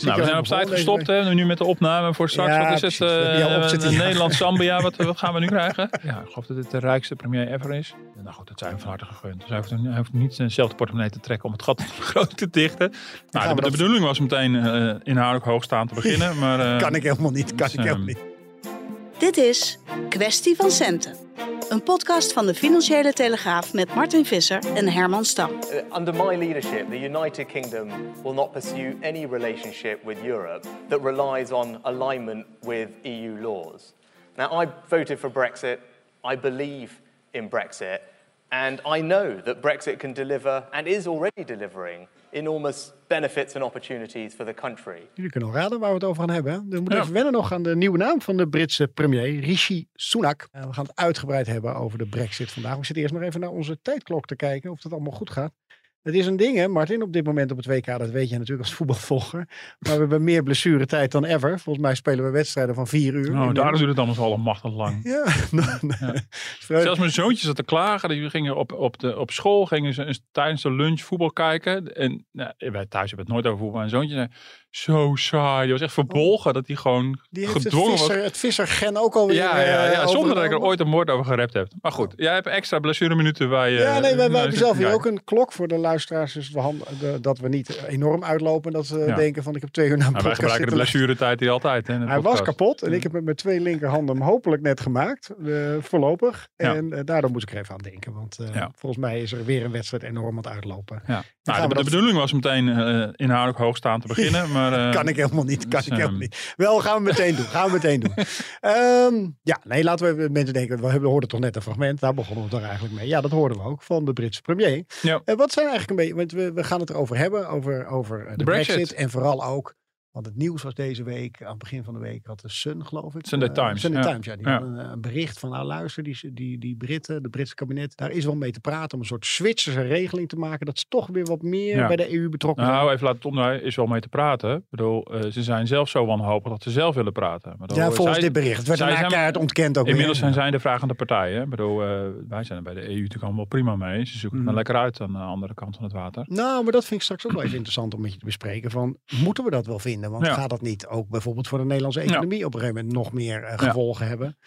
Nou, we zijn op tijd gestopt hè, nu met de opname voor straks. Ja, wat is het? precies. Uh, ja. Zambia, wat, wat gaan we nu krijgen? Ja, ik geloof dat dit de rijkste premier ever is. Nou goed, dat zijn we van harte gegund. Dus hij hoeft, hij hoeft niet dezelfde portemonnee te trekken om het gat groot te dichten. Nou, de, bedoeling was meteen uh, inhoudelijk hoog staan te beginnen. Maar, eh, Kan ik helemaal niet. Kan dus, ik helemaal niet. Dit is Kwestie van Centen. Een podcast van de Financiële Telegraaf met Martin Visser en Herman Stam. Uh, Under my leadership, the United Kingdom will not pursue any relationship with Europe that relies on alignment with EU laws. Now, I voted for Brexit. I believe in Brexit. And I know that Brexit can deliver, and is already delivering, enormous benefits and opportunities for the country. Jullie kunnen al raden waar we het over gaan hebben. We moeten Ja. even wennen nog aan de nieuwe naam van de Britse premier, Rishi Sunak. Eh, we gaan het uitgebreid hebben over de brexit vandaag. We zitten eerst nog even naar onze tijdklok te kijken of het allemaal goed gaat. Het is een ding, hè, Martin, op dit moment op het WK. Dat weet je natuurlijk als voetbalvolger. Maar we hebben meer blessuretijd dan ever. Volgens mij spelen we wedstrijden van vier uur. nou, daarom duurt het allemaal zo allemachtig lang. Ja, nou, Zelfs mijn zoontjes zat te klagen. Die gingen op, op, de, op school gingen ze tijdens de lunch voetbal kijken. En nou, wij thuis hebben het nooit over voetbal. Mijn zoontje zei, zo saai. Die was echt verbolgen dat hij gewoon Die heeft het, gedwongen was. visser, het vissergen ook alweer Ja, ja, ja, eh, zonder dat ik er ooit een woord over gerept heb. Maar goed, jij hebt extra blessureminuten waar je... Ja, nee, wij, wij nou, hebben zelf hier ja. ook een klok voor de luisteraars. Dus we hand- de- dat we niet enorm uitlopen. Dat ze Ja. denken van ik heb twee uur na een wij podcast gebruiken de blessuretijd hier altijd. Hè, Hij was podcast. kapot en ik heb met mijn twee linkerhanden hem hopelijk net gemaakt. eh, voorlopig. Ja. En eh, daardoor moest ik er even aan denken. Want eh, Ja. volgens mij is er weer een wedstrijd enorm aan het uitlopen. Ja. Nou, we de, bedoeling was meteen eh, inhoudelijk hoog staan te beginnen. Maar, eh, Kan ik helemaal niet. Kan dus, ik helemaal ehm, niet. Wel, gaan we meteen doen. Gaan we meteen doen. Ehm, ja, nee, laten we mensen denken. We hoorden toch net een fragment. Daar begonnen we toch eigenlijk mee. Ja, dat hoorden we ook van de Britse premier. Ja. En wat zijn eigenlijk een beetje. Want we, we gaan het erover hebben. Over, over eh, de, Brexit. Brexit. En vooral ook. Want het nieuws was deze week, aan het begin van de week, had de Sun, geloof ik. Sunday eh, Times, Sunday ja. Times, ja. Die Ja. een, een bericht van, nou luister, die, die, die Britten, de Britse kabinet, daar is wel mee te praten om een soort Zwitserse regeling te maken. Dat ze toch weer wat meer Ja. bij de EU betrokken zijn. Nou, even laten omdraaien, is wel mee te praten. Ik bedoel, eh, ze zijn zelf zo wanhopig dat ze zelf willen praten. Bedoel, ja, volgens zij- dit bericht. Het werd daarna keihard ontkend ook Inmiddels weer. zijn zij de vragende partij. Hè? Ik bedoel, eh, wij zijn er bij de EU natuurlijk allemaal prima mee. Ze zoeken het maar lekker uit aan de andere kant van het water. Nou, maar dat vind ik straks ook wel even interessant om met je te bespreken. Van, moeten we dat wel vinden? Want Ja. gaat dat niet ook bijvoorbeeld voor de Nederlandse economie op een gegeven moment nog meer eh, Ja. gevolgen hebben?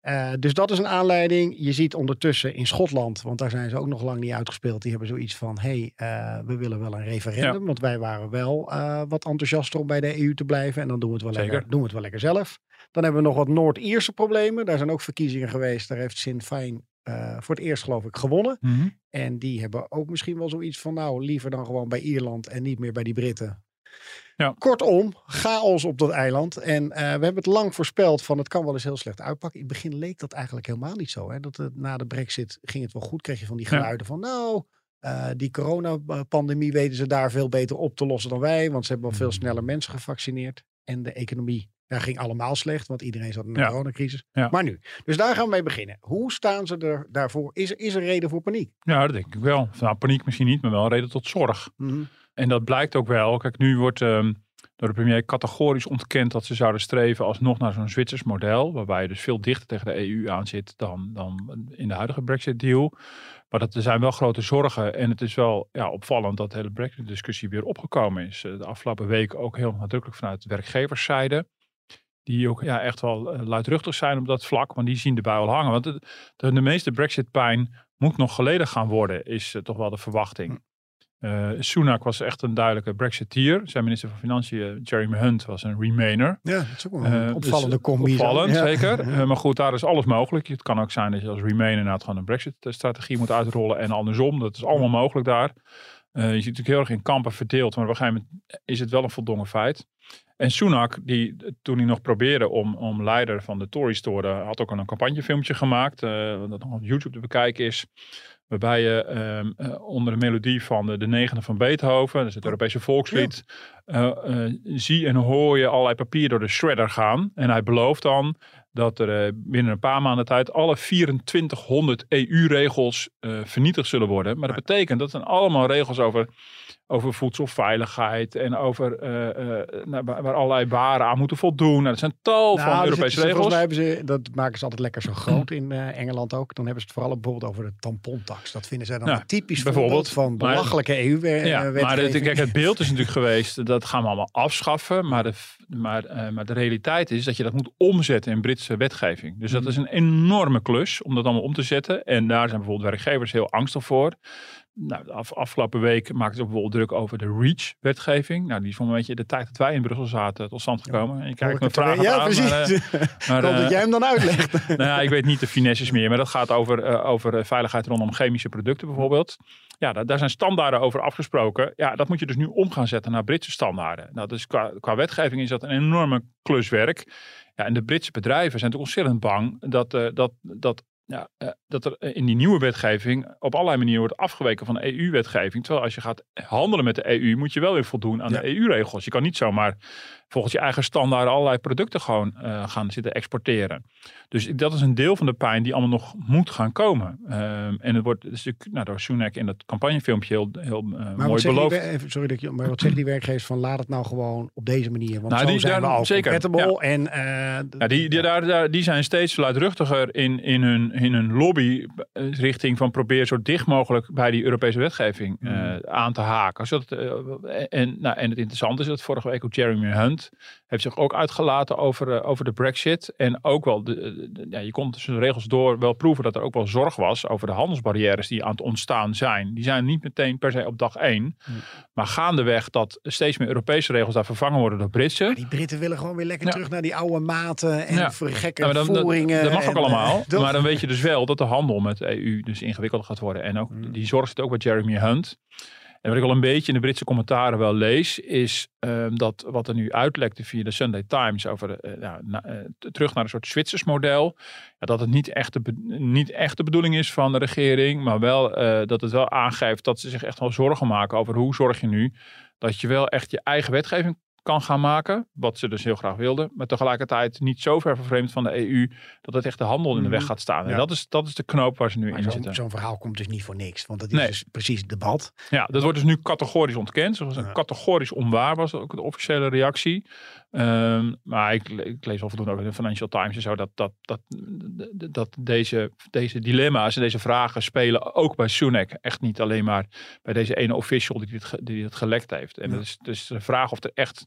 Eh, dus dat is een aanleiding. Je ziet ondertussen in Schotland, want daar zijn ze ook nog lang niet uitgespeeld. Die hebben zoiets van, hé, hey, eh, we willen wel een referendum. Want wij waren wel wat enthousiaster om bij de EU te blijven. En dan doen we het wel, Zeker. lekker, doen we het wel lekker zelf. Dan hebben we nog wat Noord-Ierse problemen. Daar zijn ook verkiezingen geweest. Daar heeft Sinn Féin eh, voor het eerst geloof ik gewonnen. En die hebben ook misschien wel zoiets van, nou, liever dan gewoon bij Ierland en niet meer bij die Britten. Ja. Kortom, chaos op dat eiland. En eh, we hebben het lang voorspeld van het kan wel eens heel slecht uitpakken. In het begin leek dat eigenlijk helemaal niet zo. Hè? Dat het, na de brexit ging het wel goed. Kreeg je van die Ja. geluiden van nou, eh, die coronapandemie weten ze daar veel beter op te lossen dan wij. Want ze hebben al veel Hmm. sneller mensen gevaccineerd. En de economie ja, ging allemaal slecht, want iedereen zat in een Ja. coronacrisis. Ja. Maar nu, dus daar gaan we mee beginnen. Hoe staan ze er daarvoor? Is er, is er reden voor paniek? Ja, dat denk ik wel. Nou, paniek misschien niet, maar wel een reden tot zorg. Mhm. En dat blijkt ook wel. Kijk, nu wordt ehm, door de premier categorisch ontkend dat ze zouden streven alsnog naar zo'n Zwitsers model. Waarbij je dus veel dichter tegen de EU aan zit dan, dan in de huidige Brexit-deal. Maar dat, er zijn wel grote zorgen. En het is wel ja, opvallend dat de hele Brexit-discussie weer opgekomen is. Eh, De afgelopen weken ook heel nadrukkelijk vanuit de werkgeverszijde. Die ook ja, echt wel eh, luidruchtig zijn op dat vlak. Want die zien de bui al hangen. Want de, de, meeste Brexit-pijn moet nog geleden gaan worden, is eh, toch wel de verwachting. Uh, Sunak was echt een duidelijke Brexiteer. Zijn minister van Financiën, Jeremy Hunt, was een Remainer. Ja, dat is ook wel een uh, opvallende dus combi. Opvallend, ja. zeker. Uh, maar goed, daar is alles mogelijk. Het kan ook zijn dat je als Remainer inderdaad gewoon een Brexit-strategie moet uitrollen en andersom. Dat is allemaal mogelijk daar. je ziet natuurlijk heel erg in kampen verdeeld, maar op een gegeven moment is het wel een voldongen feit. En Sunak, die toen hij nog probeerde om, om leider van de Tories te worden, had ook een campagnefilmpje gemaakt, dat nog op YouTube te bekijken is. Waarbij je um, uh, onder de melodie van de, de negende van Beethoven, dat is het Europese volkslied, ja. uh, uh, zie en hoor je allerlei papier door de shredder gaan. En hij belooft dan dat er binnen een paar maanden tijd alle 2400 EU-regels vernietigd zullen worden. Maar dat betekent dat zijn allemaal regels over, over voedselveiligheid en over nou, waar allerlei waren aan moeten voldoen. Nou, dat zijn tal nou, van Europese regels. Volgens mij hebben ze, dat maken ze altijd lekker zo groot in Engeland ook. Dan hebben ze het vooral bijvoorbeeld over de tampontax. Dat vinden zij dan een typisch voorbeeld van belachelijke EU-wetgeving. Ja, maar het, kijk, het beeld is natuurlijk geweest, dat gaan we allemaal afschaffen. Maar de, maar, maar de realiteit is dat je dat moet omzetten in Britse wetgeving. Dus dat is een enorme klus om dat allemaal om te zetten. En daar zijn bijvoorbeeld werkgevers heel angstig voor. Nou, de af, afgelopen week maakten ze bijvoorbeeld druk over de REACH-wetgeving. Nou, die is van een beetje de tijd dat wij in Brussel zaten tot stand gekomen. En je kijkt me vragen ja, aan. precies. Maar, uh, maar, ik hoop dat uh, jij hem dan uitlegt. nou ja, ik weet niet de finesses meer, maar dat gaat over, uh, over veiligheid rondom chemische producten bijvoorbeeld. Ja, daar, daar, zijn standaarden over afgesproken. Ja, dat moet je dus nu om gaan zetten naar Britse standaarden. Nou, dus qua, qua wetgeving is dat een enorme kluswerk. Ja, en de Britse bedrijven zijn toch ontzettend bang dat, uh, dat, dat ja, uh, dat er in die nieuwe wetgeving op allerlei manieren wordt afgeweken van de EU-wetgeving. Terwijl als je gaat handelen met de EU, moet je wel weer voldoen aan ja. de EU-regels. Je kan niet zomaar volgens je eigen standaarden allerlei producten gewoon uh, gaan zitten exporteren. Dus dat is een deel van de pijn die allemaal nog moet gaan komen. Um, en het wordt natuurlijk nou, door Sunak in dat campagnefilmpje heel, heel uh, maar mooi beloofd. Die, even, sorry dat je, maar wat zeggen die werkgevers van laat het nou gewoon op deze manier? Want nou, zo die, zijn daar, we al zeker, ja. En, uh, ja, die, die, daar, daar, die zijn steeds luidruchtiger in, in, hun, in hun lobby richting van probeer zo dicht mogelijk bij die Europese wetgeving mm. aan te haken. Zodat, en, nou, en het interessante is dat vorige week ook Jeremy Hunt heeft zich ook uitgelaten over, uh, over de brexit. En ook wel, de, de, ja, je kon tussen de regels door wel proeven dat er ook wel zorg was over de handelsbarrières die aan het ontstaan zijn. Die zijn niet meteen per se op dag één. Hm. Maar gaandeweg dat steeds meer Europese regels daar vervangen worden door Britse. Die Britten willen gewoon weer lekker Ja. terug naar die oude maten en Ja. voor gekke dan- voeringen. dat mag ook allemaal. eh, toch? maar dan weet je dus wel dat de handel met de EU dus ingewikkeld gaat worden. En ook Mm. die zorg zit ook bij Jeremy Hunt. En wat ik al een beetje in de Britse commentaren wel lees, is ehm, dat wat er nu uitlekte via de Sunday Times over t- terug naar een soort Zwitsers model. Ja, dat het niet echt, de, niet echt de bedoeling is van de regering, maar wel eh, dat het wel aangeeft dat ze zich echt wel zorgen maken over hoe zorg je nu dat je wel echt je eigen wetgeving kan gaan maken, wat ze dus heel graag wilden, maar tegelijkertijd niet zo ver vervreemd van de EU dat het echt de handel in de weg Mhm. gaat staan. En Ja. dat is, dat is de knoop waar ze nu Maar in zitten. zo'n verhaal komt dus niet voor niks. Want dat is Nee. dus precies het debat. Ja, dat wordt dus nu categorisch ontkend. Zoals een Ja. categorisch onwaar was ook de officiële reactie. Ehm, maar ik, ik lees al voldoende over de Financial Times en zo. Dat, dat, dat, dat deze, deze dilemma's en deze vragen spelen ook bij Sunak. Echt niet alleen maar bij deze ene official die het, die het gelekt heeft. En Ja. het is dus de vraag of er echt,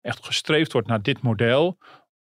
echt gestreefd wordt naar dit model.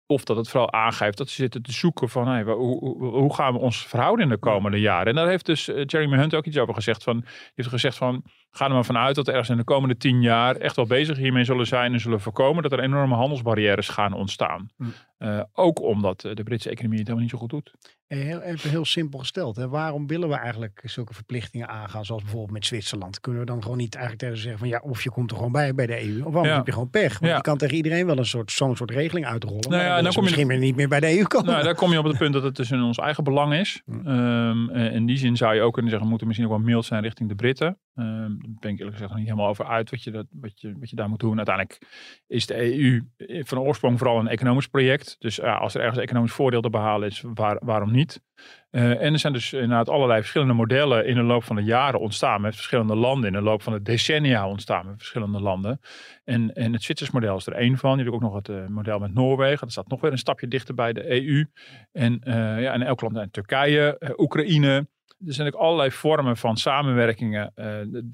Of dat het vooral aangeeft dat ze zitten te zoeken van hey, hoe, hoe, gaan we ons verhouden in de komende jaren. En daar heeft dus eh, Jeremy Hunt ook iets over gezegd. Van, heeft gezegd van ga er maar vanuit dat er ergens in de komende tien jaar echt wel bezig hiermee zullen zijn. En zullen voorkomen dat er enorme handelsbarrières gaan ontstaan. Hm. Eh, ook omdat eh, de Britse economie het helemaal niet zo goed doet. Eh, Heel, even heel simpel gesteld. Hè. Waarom willen we eigenlijk zulke verplichtingen aangaan, zoals bijvoorbeeld met Zwitserland? Kunnen we dan gewoon niet eigenlijk tegen ze zeggen van ja, of je komt er gewoon bij bij de EU, of anders Ja. heb je gewoon pech. Want Ja. je kan tegen iedereen wel een soort zo'n soort regeling uitrollen. Nou maar ja, dan, dan kom je- misschien weer niet meer bij de EU komen. Nou, daar kom je op het punt dat het dus in ons eigen belang is. Hm. Ehm, eh, in die zin zou je ook kunnen zeggen, we moeten misschien ook wel mild zijn richting de Britten. Ehm daar ben ik eerlijk gezegd nog niet helemaal over uit wat je, dat, wat, je, wat je daar moet doen. Uiteindelijk is de EU van oorsprong vooral een economisch project. Dus ja, als er ergens economisch voordeel te behalen is, waar, waarom niet? Eh, en er zijn dus inderdaad allerlei verschillende modellen in de loop van de jaren ontstaan met verschillende landen. In de loop van de decennia ontstaan met verschillende landen. En, en het Zwitsers model is er één van. Je hebt ook nog het eh, model met Noorwegen. Dat staat nog weer een stapje dichter bij de EU. En, eh, ja, en elk land, en Turkije, eh, Oekraïne. Er zijn ook allerlei vormen van samenwerkingen, uh,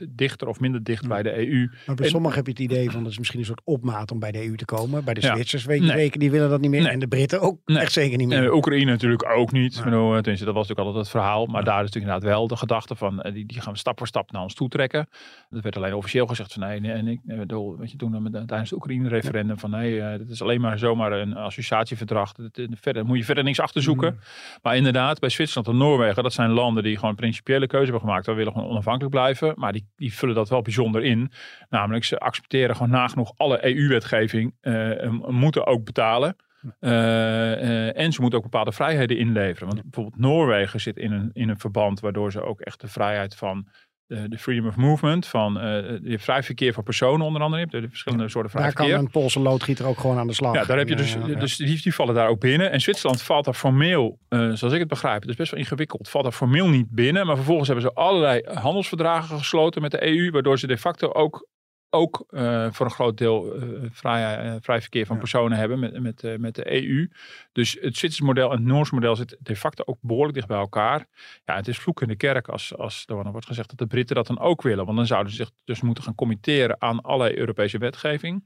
dichter of minder dicht bij de EU. Maar bij sommigen heb je het idee van dat is misschien een soort opmaat om bij de EU te komen. Bij de Zwitsers weet je zeker, die willen dat niet meer. En de Britten ook echt zeker niet meer. En Oekraïne natuurlijk ook niet. Nee. Bedoel, tenminste, dat was natuurlijk altijd het verhaal. Maar daar is natuurlijk inderdaad wel de gedachte van, die, die gaan we stap voor stap naar ons toe trekken. Dat werd alleen officieel gezegd van nee, en ik bedoel, weet je, toen met, tijdens het Oekraïne-referendum van nee, uh, dit is alleen maar zomaar een associatieverdrag. verder moet je verder niks achterzoeken. Mm. Maar inderdaad, bij Zwitserland en Noorwegen, dat zijn landen die gewoon een principiële keuze hebben gemaakt. We willen gewoon onafhankelijk blijven. Maar die, die vullen dat wel bijzonder in. Namelijk, ze accepteren gewoon nagenoeg alle EU-wetgeving, uh, moeten ook betalen. Uh, en ze moeten ook bepaalde vrijheden inleveren. Want bijvoorbeeld Noorwegen zit in een, in een verband waardoor ze ook echt de vrijheid van de, freedom of movement, van uh, je vrij verkeer van personen onder andere. Je hebt de verschillende soorten vrij daar verkeer. Daar kan een Poolse loodgieter ook gewoon aan de slag. Ja, daar heb je dus, dus die, die, vallen daar ook binnen. En Zwitserland valt daar formeel, uh, zoals ik het begrijp, het is best wel ingewikkeld, valt daar formeel niet binnen. Maar vervolgens hebben ze allerlei handelsverdragen gesloten met de EU, waardoor ze de facto ook ook uh, voor een groot deel uh, vrij, uh, vrij verkeer van ja. personen hebben met, met, met de EU. Dus het Zwitserse model en het Noorse model zitten de facto ook behoorlijk dicht bij elkaar. Ja, het is vloek in de kerk als, als er wordt gezegd dat de Britten dat dan ook willen. Want dan zouden ze zich dus moeten gaan committeren aan allerlei Europese wetgeving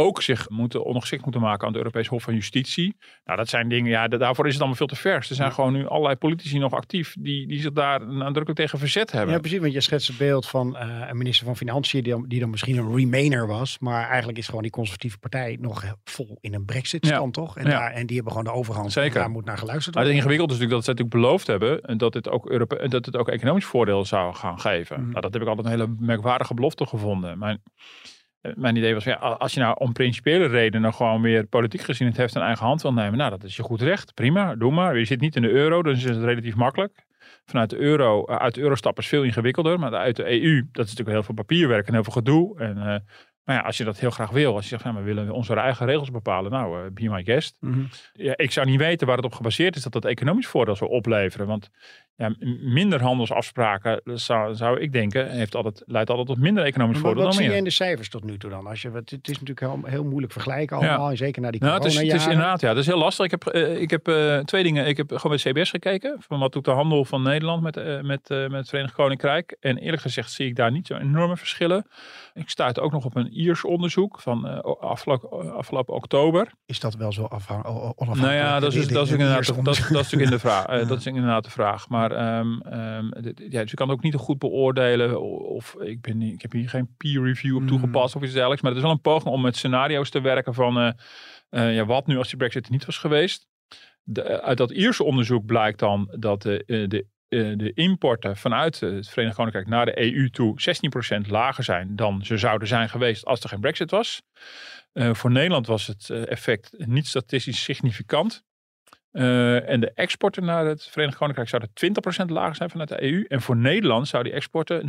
ook zich moeten ondergeschikt moeten maken aan het Europees Hof van Justitie. Nou, dat zijn dingen, ja, daarvoor is het allemaal veel te vers. Er zijn gewoon nu allerlei politici nog actief die, die zich daar nadrukkelijk tegen verzet hebben. Ja, precies, want je schetst het beeld van uh, een minister van Financiën die dan, die dan misschien een remainer was, maar eigenlijk is gewoon die conservatieve partij nog vol in een brexit-stand, ja. toch? En, ja. daar, en die hebben gewoon de overhand. Zeker. daar moet naar geluisterd worden. Maar het ingewikkeld is natuurlijk dat ze natuurlijk beloofd hebben en dat het ook, Europe dat het ook economisch voordeel zou gaan geven. Mm. Nou, dat heb ik altijd een hele merkwaardige belofte gevonden. Maar eh, mijn idee was, ja, als je nou om principiële redenen gewoon weer politiek gezien het heft in eigen hand wil nemen, nou dat is je goed recht, prima, doe maar. Je zit niet in de euro, dus is het relatief makkelijk. Vanuit de euro, eh, uit de euro stappen is veel ingewikkelder, maar uit de EU, dat is natuurlijk heel veel papierwerk en heel veel gedoe. En uh, maar ja, als je dat heel graag wil, als je zegt, ja, we willen onze eigen regels bepalen, nou, uh, be my guest. Mm -hmm. ja, ik zou niet weten waar het op gebaseerd is dat dat economisch voordeel zou opleveren. Want ja, minder handelsafspraken, zou, zou ik denken, heeft altijd, leidt altijd tot minder economisch maar voordeel wat dan zie meer. je in de cijfers tot nu toe dan? Als je, het is natuurlijk heel, heel moeilijk vergelijken allemaal, ja. en zeker naar die nou, het is, het is inderdaad, ja, dat is heel lastig. Ik heb, uh, ik heb uh, twee dingen. Ik heb gewoon bij CBS gekeken, van wat doet de handel van Nederland met, met, met het Verenigd Koninkrijk. En eerlijk gezegd zie ik daar niet zo enorme verschillen. Ik stuit ook nog op een Iers onderzoek van afgelopen, afgelopen oktober. Is dat wel zo afhankelijk? Nou ja, dat is, dat is, inderdaad, dat, dat, is natuurlijk in de vraag. dat is inderdaad de vraag. Maar um, Um, ja, dus ik kan ook niet goed beoordelen of ik, ben, ik heb hier geen peer review op toegepast of iets dergelijks. Maar het is wel een poging om met scenario's te werken van uh, uh, ja, wat nu als die brexit niet was geweest. De, uit dat Ierse onderzoek blijkt dan dat de, de, de importen vanuit het Verenigd Koninkrijk naar de EU toe 16% lager zijn dan ze zouden zijn geweest als er geen brexit was. Uh, voor Nederland was het effect niet statistisch significant. Uh, en de exporten naar het Verenigd Koninkrijk zouden 20% lager zijn vanuit de EU. En voor Nederland zouden die exporten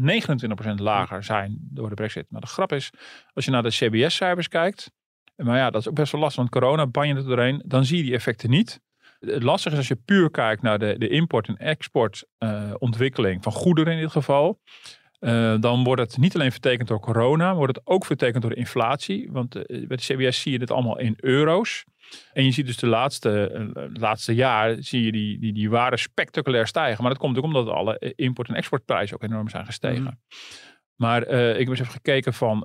29% lager zijn door de brexit. Maar de grap is, als je naar de CBS-cijfers kijkt. Maar ja, dat is ook best wel lastig, want corona ban je er doorheen. Dan zie je die effecten niet. Het lastige is als je puur kijkt naar de, de import- en exportontwikkeling van goederen in dit geval. Uh, dan wordt het niet alleen vertekend door corona, maar wordt het ook vertekend door inflatie. Want uh, bij de CBS zie je dit allemaal in euro's. En je ziet dus de laatste, uh, laatste jaar zie je die, die, die spectaculair stijgen. Maar dat komt ook omdat alle import- en exportprijzen ook enorm zijn gestegen. Mm. Maar ik heb eens even gekeken van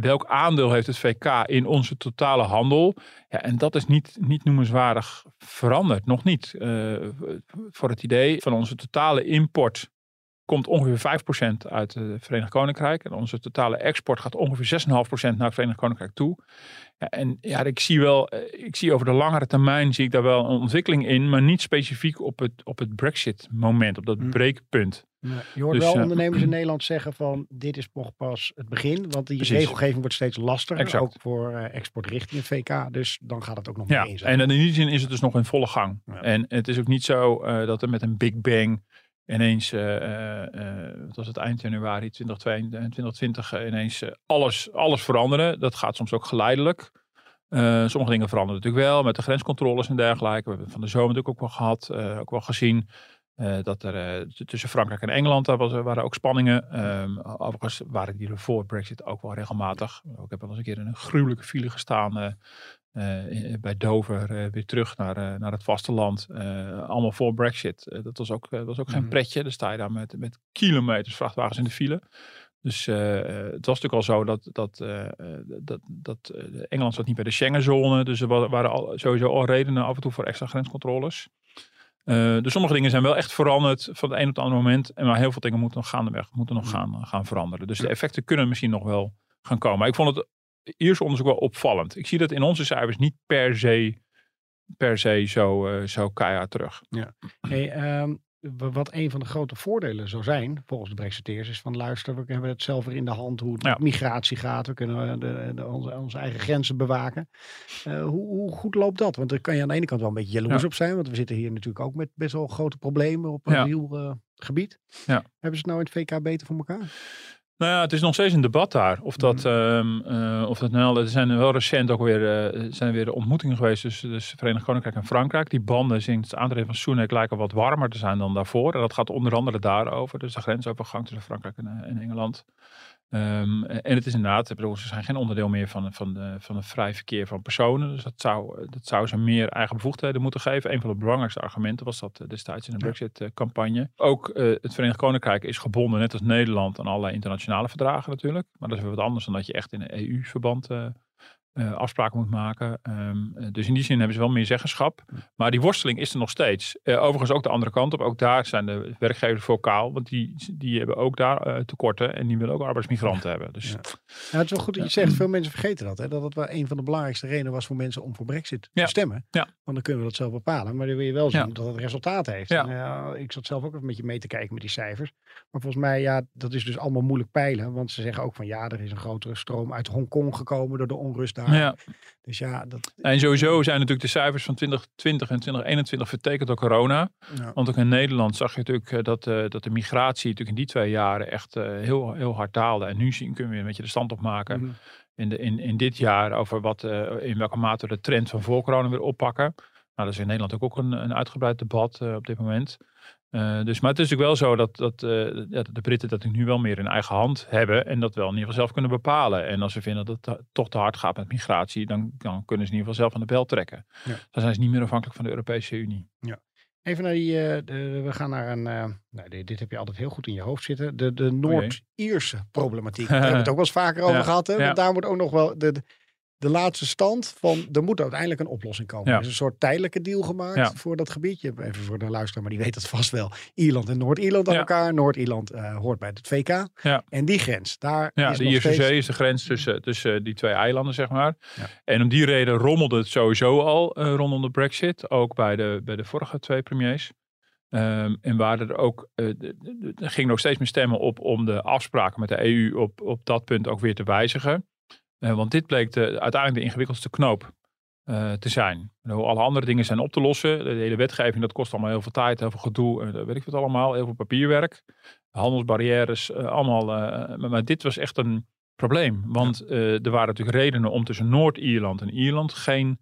welk aandeel heeft het VK in onze totale handel. Ja, en dat is niet, niet noemenswaardig veranderd. Nog niet. voor het idee van onze totale import komt ongeveer 5% uit het Verenigd Koninkrijk. En onze totale export gaat ongeveer 6,5% naar het Verenigd Koninkrijk toe. Ja, en ja, ik zie wel, ik zie over de langere termijn zie ik daar wel een ontwikkeling in, maar niet specifiek op het, op het Brexit moment, op dat Hm. breekpunt. Nee, je hoort Dus, wel eh, ondernemers in Nederland zeggen van dit is nog pas het begin, want die Precies. regelgeving wordt steeds lastiger, Exact. ook voor eh, export richting het VK. Dus dan gaat het ook nog Ja, meer in zijn. en in die zin is het dus nog in volle gang. Ja. En het is ook niet zo eh, dat er met een big bang ineens, wat was het eind januari 2022, 2020, eh, ineens alles, alles veranderen. Dat gaat soms ook geleidelijk. Sommige dingen veranderen natuurlijk wel, met de grenscontroles en dergelijke. We hebben het van de zomer natuurlijk ook wel gehad, eh, ook wel gezien. Eh, dat er eh, tussen Frankrijk en Engeland daar was, waren ook spanningen. Ehm, overigens waren die er voor Brexit ook wel regelmatig. Ik heb wel eens een keer in een gruwelijke file gestaan eh, eh, bij Dover eh, weer terug naar, eh, naar het vasteland. Eh, allemaal voor Brexit. Eh, dat was ook, eh, was ook geen Mhm. pretje. Dan sta je daar met, met kilometers vrachtwagens in de file. Dus eh, eh, het was natuurlijk al zo dat, dat, eh, eh, dat, dat eh, Engeland zat niet bij de Schengenzone. Dus er wa- waren al, sowieso al redenen af en toe voor extra grenscontroles. Eh, dus sommige dingen zijn wel echt veranderd van het een op het andere moment. En maar heel veel dingen moeten nog gaandeweg moeten nog gaan, gaan veranderen. Dus de effecten kunnen misschien nog wel gaan komen. Maar ik vond het eerste onderzoek wel opvallend. Ik zie dat in onze cijfers niet per se, per se zo, eh, zo keihard terug. Hey, ehm, wat een van de grote voordelen zou zijn, volgens de Brexiteers, is van luister, we hebben het zelf weer in de hand hoe het Ja. met migratie gaat. We kunnen eh, de, de, onze, onze eigen grenzen bewaken. Eh, hoe, hoe goed loopt dat? Want daar kan je aan de ene kant wel een beetje jaloers Ja. op zijn, want we zitten hier natuurlijk ook met best wel grote problemen op Ja. asielgebied. Ja. Hebben ze het nou in het VK beter voor elkaar? Nou ja, het is nog steeds een debat daar. Of dat, ehm, eh, of dat nou, er zijn wel recent ook weer, eh, zijn weer ontmoetingen geweest tussen dus Verenigd Koninkrijk en Frankrijk. Die banden sinds het aantreden van Sunak lijken wat warmer te zijn dan daarvoor. En dat gaat onder andere daarover. Dus de grensovergang tussen Frankrijk en, eh, en Engeland. Ehm, en het is inderdaad, ik bedoel, ze zijn geen onderdeel meer van, van, de, van het vrij verkeer van personen. Dus dat zou, dat zou ze meer eigen bevoegdheden moeten geven. Een van de belangrijkste argumenten was dat eh, destijds in de. Brexit-campagne. Ook eh, het Verenigd Koninkrijk is gebonden, net als Nederland, aan allerlei internationale verdragen natuurlijk. Maar dat is weer wat anders dan dat je echt in een EU-verband eh, eh, afspraken moet maken. Ehm, eh, dus in die zin hebben ze wel meer zeggenschap. Maar die worsteling is er nog steeds. Eh, overigens ook de andere kant op. Ook daar zijn de werkgevers vocaal. Want die, die hebben ook daar tekorten. En die willen ook arbeidsmigranten hebben. Dus Ja. Het is wel goed dat je zegt. Veel mensen vergeten dat. Hè? Dat het wel een van de belangrijkste redenen was voor mensen om voor Brexit Ja. te stemmen. Want dan kunnen we dat zelf bepalen. Maar dan wil je wel zien dat het resultaat heeft. En, ik zat zelf ook even met je mee te kijken met die cijfers. Maar volgens mij, ja, dat is dus allemaal moeilijk peilen. Want ze zeggen ook van ja, er is een grotere stroom uit Hongkong gekomen door de onrust daar. ja. Dus ja, dat... En sowieso zijn natuurlijk de cijfers van 2020 en 2021 vertekend door corona. Ja. Want ook in Nederland zag je natuurlijk eh, dat, eh, dat de migratie natuurlijk in die twee jaren echt eh, heel, heel hard daalde. En nu zien, kunnen we weer een beetje de stand opmaken Mhm. in, de, in, in dit jaar over wat, in welke mate we de trend van voor corona weer oppakken. Nou, dat is in Nederland ook, ook een, een uitgebreid debat op dit moment. Eh, dus, maar het is natuurlijk wel zo dat, dat eh, ja, de Britten dat nu wel meer in eigen hand hebben. En dat wel in ieder geval zelf kunnen bepalen. En als ze vinden dat het toch te hard gaat met migratie, dan, dan kunnen ze in ieder geval zelf aan de bel trekken. Ja. Dan zijn ze niet meer afhankelijk van de Europese Unie. Even naar die, eh, de, we gaan naar een, nou, dit, dit heb je altijd heel goed in je hoofd zitten. De, de Noord-Ierse problematiek. Daar hebben we het ook wel eens vaker over Ja, gehad. Hè? ja. Want daar wordt ook nog wel de, de, de laatste stand van, er moet uiteindelijk een oplossing komen. Ja. Er is een soort tijdelijke deal gemaakt Ja. voor dat gebiedje. Even voor de luisteraar, maar die weet het vast wel. Ierland en Noord-Ierland aan Ja. elkaar. Noord-Ierland eh, hoort bij het VK. Ja. En die grens, daar Ja, is de steeds... Zee is de grens tussen, tussen die twee eilanden, zeg maar. En om die reden rommelde het sowieso al eh, rondom de Brexit. Ook bij de, bij de vorige twee premiers. Ehm, en waren er ook, eh, de- er gingen nog steeds meer stemmen op om de afspraken met de EU op, op dat punt ook weer te wijzigen. Eh, want dit bleek de, uiteindelijk de ingewikkeldste knoop eh, te zijn. Alle andere dingen zijn op te lossen. De hele wetgeving, dat kost allemaal heel veel tijd, heel veel gedoe. en weet ik wat allemaal, heel veel papierwerk. Handelsbarrières, eh, allemaal. eh, maar, maar dit was echt een probleem. Want eh, er waren natuurlijk redenen om tussen Noord-Ierland en Ierland geen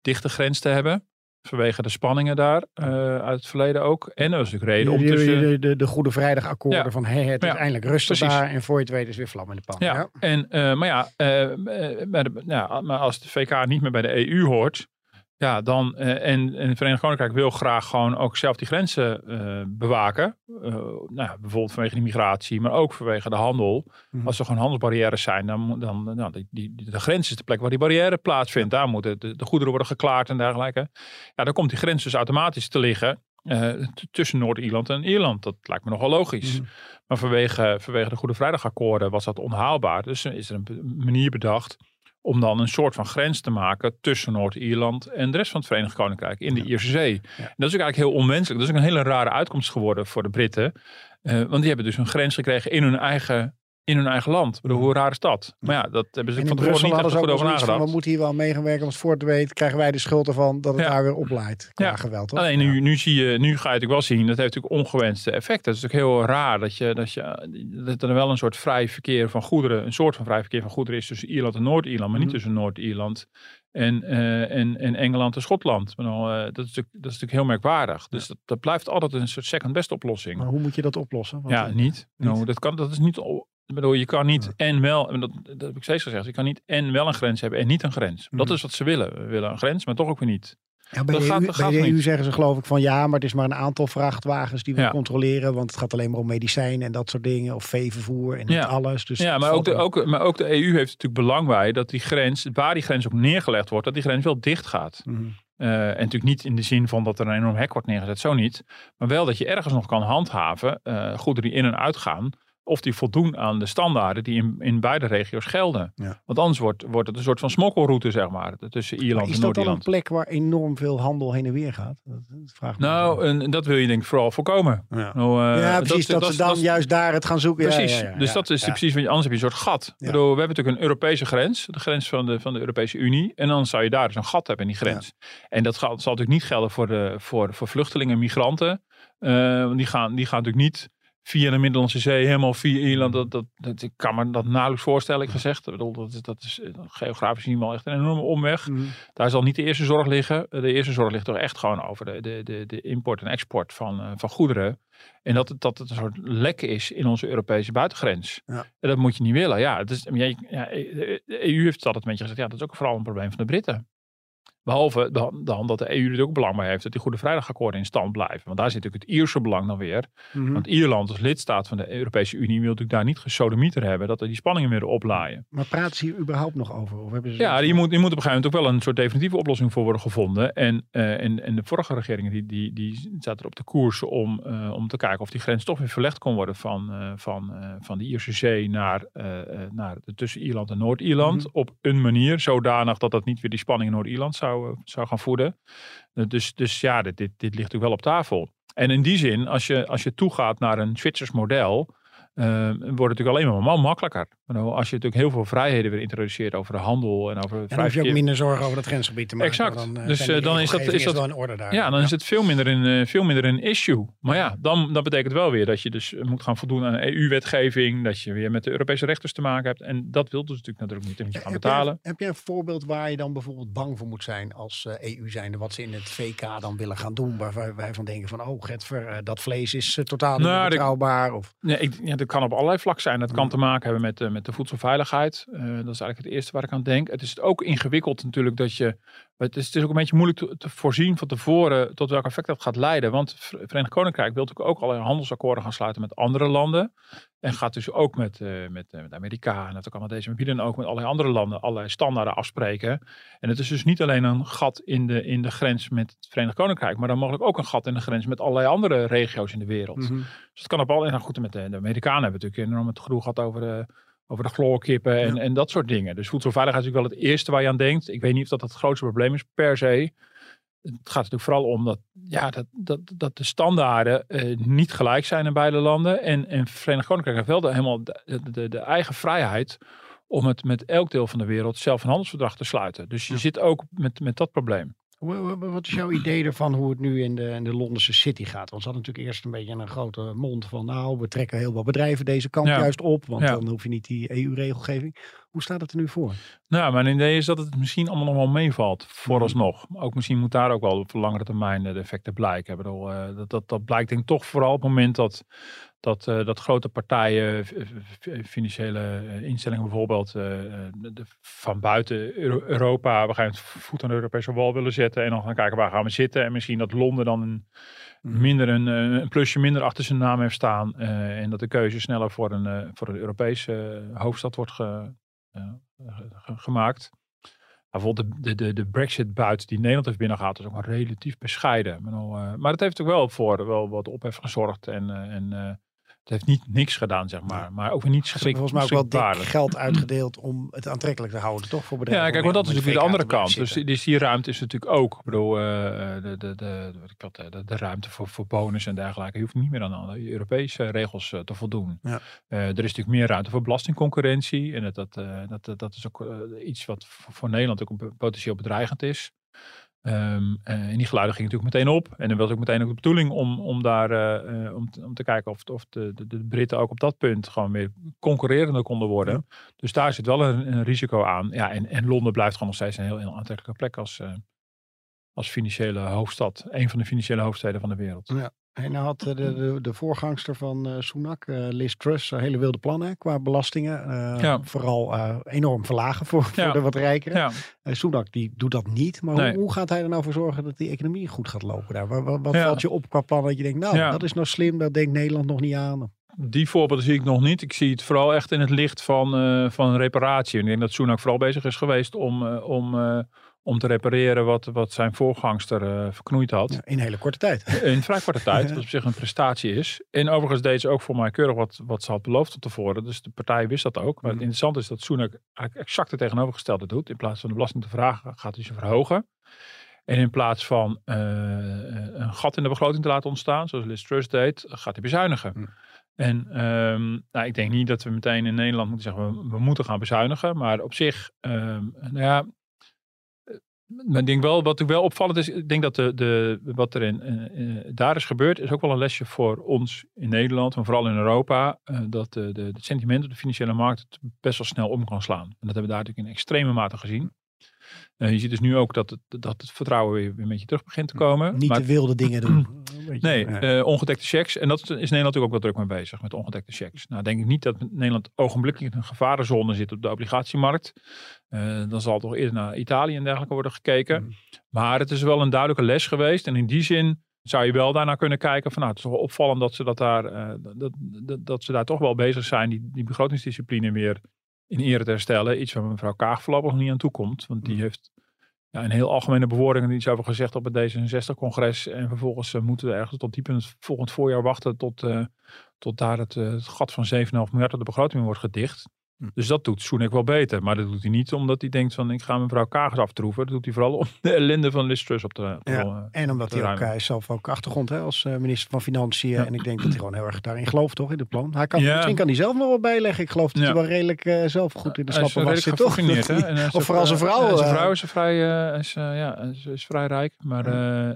dichte grens te hebben. Vanwege de spanningen daar eh, uit het verleden ook. En er was natuurlijk reden om De, de, tussen... de, de, de Goede Vrijdag akkoorden Ja. van hè, het is Ja, eindelijk rustig precies. daar. En voor je het weet is weer vlam in de pan. Ja, Ja. En, eh, maar ja, eh, de- ja, maar als de VK niet meer bij de EU hoort, ja, dan, eh, en, en het Verenigd Koninkrijk wil graag gewoon ook zelf die grenzen eh, bewaken. Eh, nou bijvoorbeeld vanwege die migratie, maar ook vanwege de handel. Mhm. Als er gewoon handelsbarrières zijn, dan, moet- dan nou, die, die, de grens is de plek waar die barrière plaatsvindt. Daar moeten de, de goederen worden geklaard en dergelijke. Ja, dan komt die grens dus automatisch te liggen tussen Noord-Ierland en Ierland. Dat lijkt me nogal logisch. Mhm. Maar vanwege, vanwege de Goede Vrijdagakkoorden was dat onhaalbaar. Dus is er een manier bedacht om dan een soort van grens te maken tussen Noord-Ierland en de rest van het Verenigd Koninkrijk in de Ierse Zee. En dat is ook eigenlijk heel onwenselijk. Dat is ook een hele rare uitkomst geworden voor de Britten. Eh, want die hebben dus een grens gekregen in hun eigen, in hun eigen land. Bedoel, hoe raar is dat? Maar ja, dat hebben ze van tevoren niet hadden ze goed over zoiets van, nagedacht. we moeten hier wel mee gaan werken, want voor het weet krijgen wij de schuld ervan dat het Ja. daar weer. Qua Ja. geweld, toch? Alleen nu, nu, zie je, nu ga je natuurlijk wel zien, dat heeft natuurlijk ongewenste effecten. Het is natuurlijk heel raar dat, je, dat, je, dat er wel een soort vrij verkeer van goederen, een soort van vrij verkeer van goederen is tussen Ierland en Noord-Ierland, maar niet Mhm. tussen Noord-Ierland En, eh, en, en Engeland en Schotland. Maar dan, eh, dat, is natuurlijk, dat is natuurlijk heel merkwaardig. Dus dat, dat blijft altijd een soort second best oplossing. Maar hoe moet je dat oplossen? Want, ja, eh, niet. Nou, dat, kan, dat is niet. Ik bedoel, je kan niet en wel, en dat, dat heb ik steeds gezegd, je kan niet en wel een grens hebben en niet een grens. Dat Mhm. is wat ze willen. We willen een grens, maar toch ook weer niet. Ja, bij Dat de, gaat- EU, dat bij gaat de EU niet. zeggen ze geloof ik van ja, maar het is maar een aantal vrachtwagens die we Ja. controleren. Want het gaat alleen maar om medicijnen en dat soort dingen. Of veevervoer en Ja. alles. Dus ja, maar ook, de, ook, maar ook de EU heeft natuurlijk belang bij dat die grens, waar die grens op neergelegd wordt, dat die grens wel dicht gaat. Mhm. Eh, en natuurlijk niet in de zin van dat er een enorm hek wordt neergezet, zo niet. Maar wel dat je ergens nog kan handhaven, eh goederen die in en uitgaan, of die voldoen aan de standaarden die in, in beide regio's gelden. Ja. Want anders wordt, wordt het een soort van smokkelroute, zeg maar, tussen Maar Ierland is en dat dan een Noord-Ierland. plek waar enorm veel handel heen en weer gaat? Dat, dat vraag ik me Nou, en dat wil je denk ik vooral voorkomen. ja. Nou, eh, ja, precies. Dat, is- ze dan is- juist daar het gaan zoeken. Ja, Precies, ja, dus dat is precies, want anders heb je een soort gat. Bedoel, we hebben natuurlijk een Europese grens, de grens van de, van de Europese Unie. En dan zou je daar dus een gat hebben in die grens. En dat zal, zal natuurlijk niet gelden voor, de, voor, voor vluchtelingen en migranten. Want die gaan, die gaan natuurlijk niet via de Middellandse Zee, helemaal via Ierland. Dat, dat, dat, ik kan me dat nauwelijks voorstellen, ik gezegd. Ik bedoel, dat, is, dat is eh, geografisch niet wel echt een enorme omweg. Mhm. Daar zal niet de eerste zorg liggen. De eerste zorg ligt toch echt gewoon over de, de, de, de import en export van, eh, van goederen. En dat het, dat het een soort lek is in onze Europese buitengrens. Ja. En dat moet je niet willen. Ja, het is, ja, de EU heeft het altijd een beetje gezegd. Ja, dat is ook vooral een probleem van de Britten. Behalve dan, dan dat de EU er ook belang bij heeft dat die Goede Vrijdagakkoorden in stand blijven. Want daar zit natuurlijk het Ierse belang dan weer. Mhm. Want Ierland als lidstaat van de Europese Unie wil natuurlijk daar niet gesodemieter hebben. Dat er die spanningen weer oplaaien. Maar praten ze hier überhaupt nog over? Of hebben ze Ja, je moet, je moet op een gegeven moment ook wel een soort definitieve oplossing voor worden gevonden. En, eh, en, en de vorige regeringen die, die, die zaten er op de koers om, eh, om te kijken of die grens toch weer verlegd kon worden van, eh, van, van de Ierse Zee naar, naar de, tussen Ierland en Noord-Ierland. Mhm. Op een manier zodanig dat dat niet weer die spanning in Noord-Ierland zou, eh, zou gaan voeden. Eh, dus, dus ja, dit, dit, dit ligt natuurlijk wel op tafel. En in die zin, als je, als je toegaat naar een Zwitsers model, wordt het natuurlijk alleen maar makkelijker. Als je natuurlijk heel veel vrijheden weer introduceert over de handel en over En dan hoef je ook minder zorgen over dat grensgebied te maken. Exact. Dan, eh, Dus, eh, dan is dat- is dat- wel in orde daar. Ja, dan is het veel minder een, eh, veel minder een issue. Maar ja, dan, dat betekent wel weer dat je dus moet gaan voldoen aan EU-wetgeving. Dat je weer met de Europese rechters te maken hebt. En dat wil dus natuurlijk natuurlijk niet. Moet je gaan Heb betalen. Je, heb je een voorbeeld waar je dan bijvoorbeeld bang voor moet zijn als EU zijnde, wat ze in het VK dan willen gaan doen, waar wij, van denken van, oh Getver, dat vlees is totaal niet Nou, betrouwbaar. Of, Nee, ik, ja, dat kan op allerlei vlakken zijn. Dat kan Ja. te maken hebben met, eh, met de voedselveiligheid. Eh, dat is eigenlijk het eerste waar ik aan denk. Het is ook ingewikkeld natuurlijk dat je... Het is, het is ook een beetje moeilijk te, te voorzien van tevoren tot welk effect dat gaat leiden. Want het Verenigd Koninkrijk wil natuurlijk ook allerlei handelsakkoorden gaan sluiten met andere landen. En gaat dus ook met, eh met, met Amerika en met de Canadezen, maar wie dan ook met allerlei andere landen allerlei standaarden afspreken. En het is dus niet alleen een gat in de, in de grens met het Verenigd Koninkrijk, maar dan mogelijk ook een gat in de grens met allerlei andere regio's in de wereld. Mhm. Dus het kan op al. En nou goed, met de, de Amerikanen hebben we natuurlijk enorm het gedoe gehad over de, over de chloorkippen en, Ja. en dat soort dingen. Dus voedselveiligheid is natuurlijk wel het eerste waar je aan denkt. Ik weet niet of dat het grootste probleem is per se. Het gaat natuurlijk vooral om dat, ja, dat, dat, dat de standaarden eh, niet gelijk zijn in beide landen. En, en Verenigd Koninkrijk heeft wel de, helemaal de, de, eigen vrijheid om het met elk deel van de wereld zelf een handelsverdrag te sluiten. Dus je Ja. zit ook met, met dat probleem. Wat is jouw idee ervan hoe het nu in de, in de Londense City gaat? Want ze hadden natuurlijk eerst een beetje een grote mond van nou, we trekken heel wat bedrijven deze kant Ja. juist op, want Ja. dan hoef je niet die EU-regelgeving. Hoe staat het er nu voor? Nou, mijn idee is dat het misschien allemaal nog wel meevalt, vooralsnog. Maar ook misschien moet daar ook wel op langere termijn de effecten blijken. Ik bedoel, eh, dat, dat, dat blijkt denk ik toch vooral op het moment dat, dat, eh, dat grote partijen, f- financiële eh, instellingen bijvoorbeeld, eh, eh, de- van buiten Euro- Europa, we gaan het voet aan de Europese wal willen zetten en dan gaan kijken waar gaan we zitten. En misschien dat Londen dan een, minder een, eh, een plusje minder achter zijn naam heeft staan. eh, en dat de keuze sneller voor een, eh, voor een Europese eh, hoofdstad wordt ge, eh, ge- gemaakt. Maar bijvoorbeeld de, de, de, de Brexit-buit die Nederland heeft binnengehaald is ook wel relatief bescheiden. Eh, maar het heeft ook wel voor wel wat ophef gezorgd. En, eh, en eh, het heeft niet niks gedaan, zeg maar. Maar ook weer niet schrik, volgens mij ook wel dik geld uitgedeeld om het aantrekkelijk te houden, toch? Voor bedrijven Ja, kijk, want dat is natuurlijk de andere kant. Dus, dus die ruimte is natuurlijk ook. Ik bedoel, eh, de, de, de, wat ik had, de, de ruimte voor, voor bonus en dergelijke. Je hoeft niet meer aan alle Europese regels eh, te voldoen. Ja. Eh, er is natuurlijk meer ruimte voor belastingconcurrentie. En dat, dat, eh, dat, dat, is ook eh, iets wat voor voor Nederland ook een potentieel bedreigend is. Ehm, eh, en die geluiden gingen natuurlijk meteen op. En dan was ook meteen ook de bedoeling om, om daar eh, eh, om, te- om te kijken of, of de, de, de Britten ook op dat punt gewoon weer concurrerender konden worden. Dus daar zit wel een, een risico aan. Ja, en, en Londen blijft gewoon nog steeds een heel, heel aantrekkelijke plek als, als financiële hoofdstad. Een van de financiële hoofdsteden van de wereld. En nou had eh, de, de, de voorgangster van eh Sunak, eh, Liz Truss, hele wilde plannen qua belastingen. Ja. Vooral enorm verlagen voor, voor de wat rijkeren. Ja, Sunak die doet dat niet. Maar Nee. hoe, hoe gaat hij er nou voor zorgen dat die economie goed gaat lopen daar? Wat, wat, valt je op qua plannen dat je denkt, nou dat is nou slim, dat denkt Nederland nog niet aan. die voorbeelden zie ik nog niet. Ik zie het vooral echt in het licht van, van reparatie. En ik denk dat Sunak vooral bezig is geweest om, om, om te repareren wat, wat zijn voorgangster eh, verknoeid had. Ja, in hele korte tijd. In vrij korte tijd, wat op zich een prestatie is. En overigens deed ze ook voor mij keurig wat, wat ze had beloofd van tevoren. Dus de partij wist dat ook. Maar het Mhm. interessante is dat eigenlijk exact het tegenovergestelde doet. In plaats van de belasting te verlagen, gaat hij ze verhogen. En in plaats van eh, een gat in de begroting te laten ontstaan, zoals Liz Truss deed, gaat hij bezuinigen. Mhm. En ehm, nou, ik denk niet dat we meteen in Nederland moeten zeggen, we, we moeten gaan bezuinigen. Maar op zich, ehm, nou ja, maar ik denk wel, wat ik wel opvallend is, ik denk dat de, de, wat er in, eh, eh, daar is gebeurd, is ook wel een lesje voor ons in Nederland, maar vooral in Europa, eh, dat de, de, het sentiment op de financiële markt het best wel snel om kan slaan. En dat hebben we daar natuurlijk in extreme mate gezien. Je ziet dus nu ook dat het, dat het vertrouwen weer, weer een beetje terug begint te komen. Niet maar, de wilde dingen doen. Beetje, Nee, ja. eh, ongedekte checks. En dat is Nederland natuurlijk ook wel druk mee bezig, met ongedekte checks. Nou, denk ik niet dat Nederland ogenblikkelijk in een gevarenzone zit op de obligatiemarkt. Eh, dan zal toch eerder naar Italië en dergelijke worden gekeken. Mm. Maar het is wel een duidelijke les geweest. En in die zin zou je wel daarnaar kunnen kijken van nou, het is toch wel opvallend dat ze, dat daar, eh, dat, dat, dat ze daar toch wel bezig zijn, die, die begrotingsdiscipline weer in ere te herstellen. Iets waar mevrouw Kaag voorlopig nog niet aan toe komt. Want die Mm. heeft ja, een heel algemene bewoordingen iets over gezegd op het D66-congres. En vervolgens eh, moeten we ergens tot diep in het volgend voorjaar wachten tot, eh, tot daar het, eh, het gat van 7,5 miljard op de begroting wordt gedicht. Hm. Dus dat doet Soenek wel beter. Maar dat doet hij niet omdat hij denkt van ik ga mevrouw Kaag eens aftroeven. Dat doet hij vooral om de ellende van Liz Truss op te, Ja. En omdat hij ook, hij zelf ook achtergrond hè, als eh, minister van Financiën. Ja. En ik denk dat hij gewoon heel erg daarin gelooft, toch? In het plan. Hij kan, Ja. Misschien kan hij zelf nog wel bijleggen. Ik geloof dat hij wel redelijk eh, zelf goed in de slappe was zit, toch? hij- En, Of vooral zijn vrouw, eh, zijn eh, vrouw is, vrij, is, ja, is, is vrij rijk. Maar